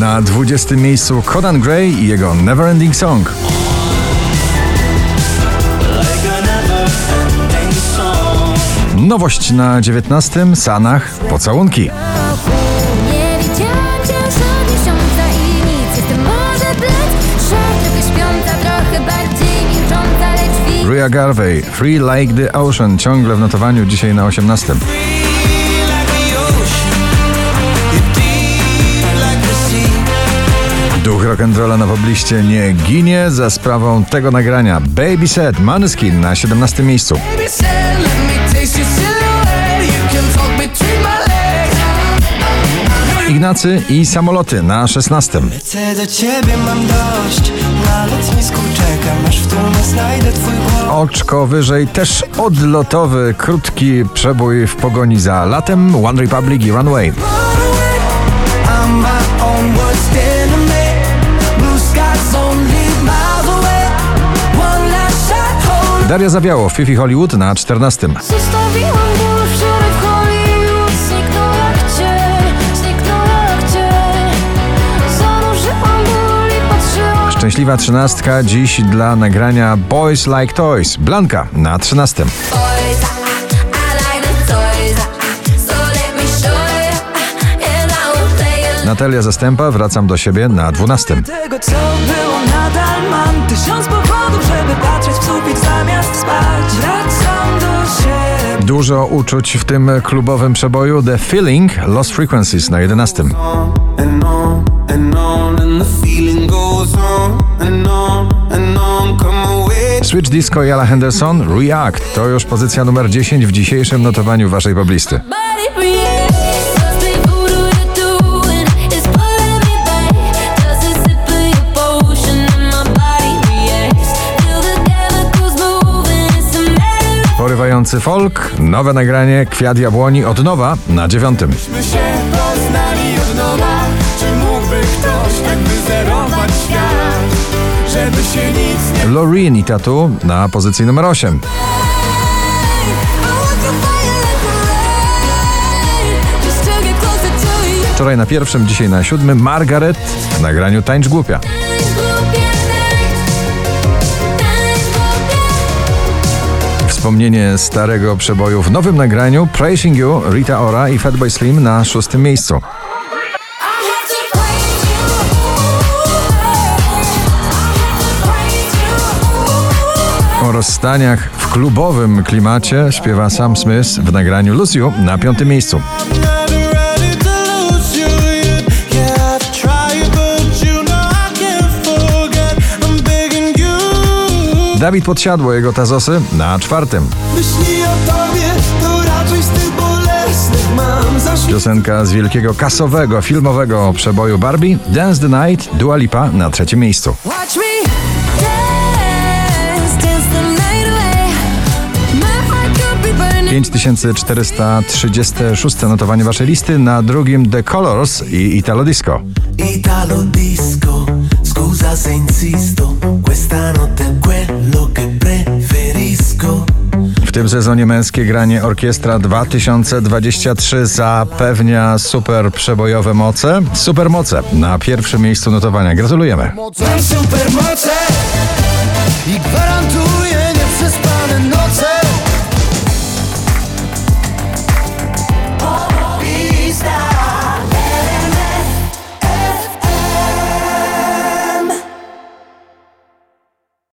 Na 20. miejscu Conan Gray i jego Neverending Song. Nowość na 19. Sanach Pocałunki. Ria Garvey, Free Like the Ocean, ciągle w notowaniu dzisiaj na 18. Duch rock'n'rolla na pobliście nie ginie za sprawą tego nagrania. Baby Set, Maneskin na 17 miejscu. Ignacy i samoloty na 16. Chcę do ciebie mam dość Na lotnisku czekam aż w tłumie znajdę twój głos Oczko wyżej, też odlotowy, krótki przebój w pogoni za latem. One Republic i Runway. Daria Zawiało, Fifi Hollywood na 14. Zostawiłam ból wczoraj w Hollywood Zniknął jak cień, zniknął jak cień Zanurzyłam ból i patrzyłam Szczęśliwa trzynastka dziś dla nagrania Boys Like Toys. Blanka na 13. Natalia Zastępa, wracam do siebie na 12. Tego co było nadal mam. Tysiąc powodów, żeby patrzeć w sufit zamiast spać. Wracam do siebie. Dużo uczuć w tym klubowym przeboju. The Feeling Lost Frequencies na 11. and on and on and the feeling goes on. And on and on come away. Switch Disco i Ella Henderson React. To już pozycja numer 10 w dzisiejszym notowaniu waszej poblisty. Porywający folk, nowe nagranie Kwiat Jabłoni od nowa na dziewiątym. My się poznali od nowa. Czy mógłby ktoś tak wyzerować świat? Żeby się nic nie Loreen i Tatu na pozycji numer 8. Wczoraj na pierwszym, dzisiaj na siódmym Margaret w nagraniu Tańcz Głupia. Wspomnienie starego przeboju w nowym nagraniu Praising You, Rita Ora i Fatboy Slim na szóstym miejscu. O rozstaniach w klubowym klimacie śpiewa Sam Smith w nagraniu You na piątym miejscu. Dawid Podsiadło, jego Tazosy na czwartym. Myśli o tobie to raczej z bolesnych mam Piosenka z wielkiego kasowego, filmowego przeboju Barbie Dance the Night, Dua Lipa na trzecim miejscu. Dance, dance the night away. My heart could be burning. 5436 notowanie waszej listy, na drugim The Colors i Italo Disco. Italo disco Scusa se insisto W tym sezonie męskie granie Orkiestra 2023 zapewnia super przebojowe moce. Super moce na pierwszym miejscu notowania. Gratulujemy. Mam supermoce i gwarantuję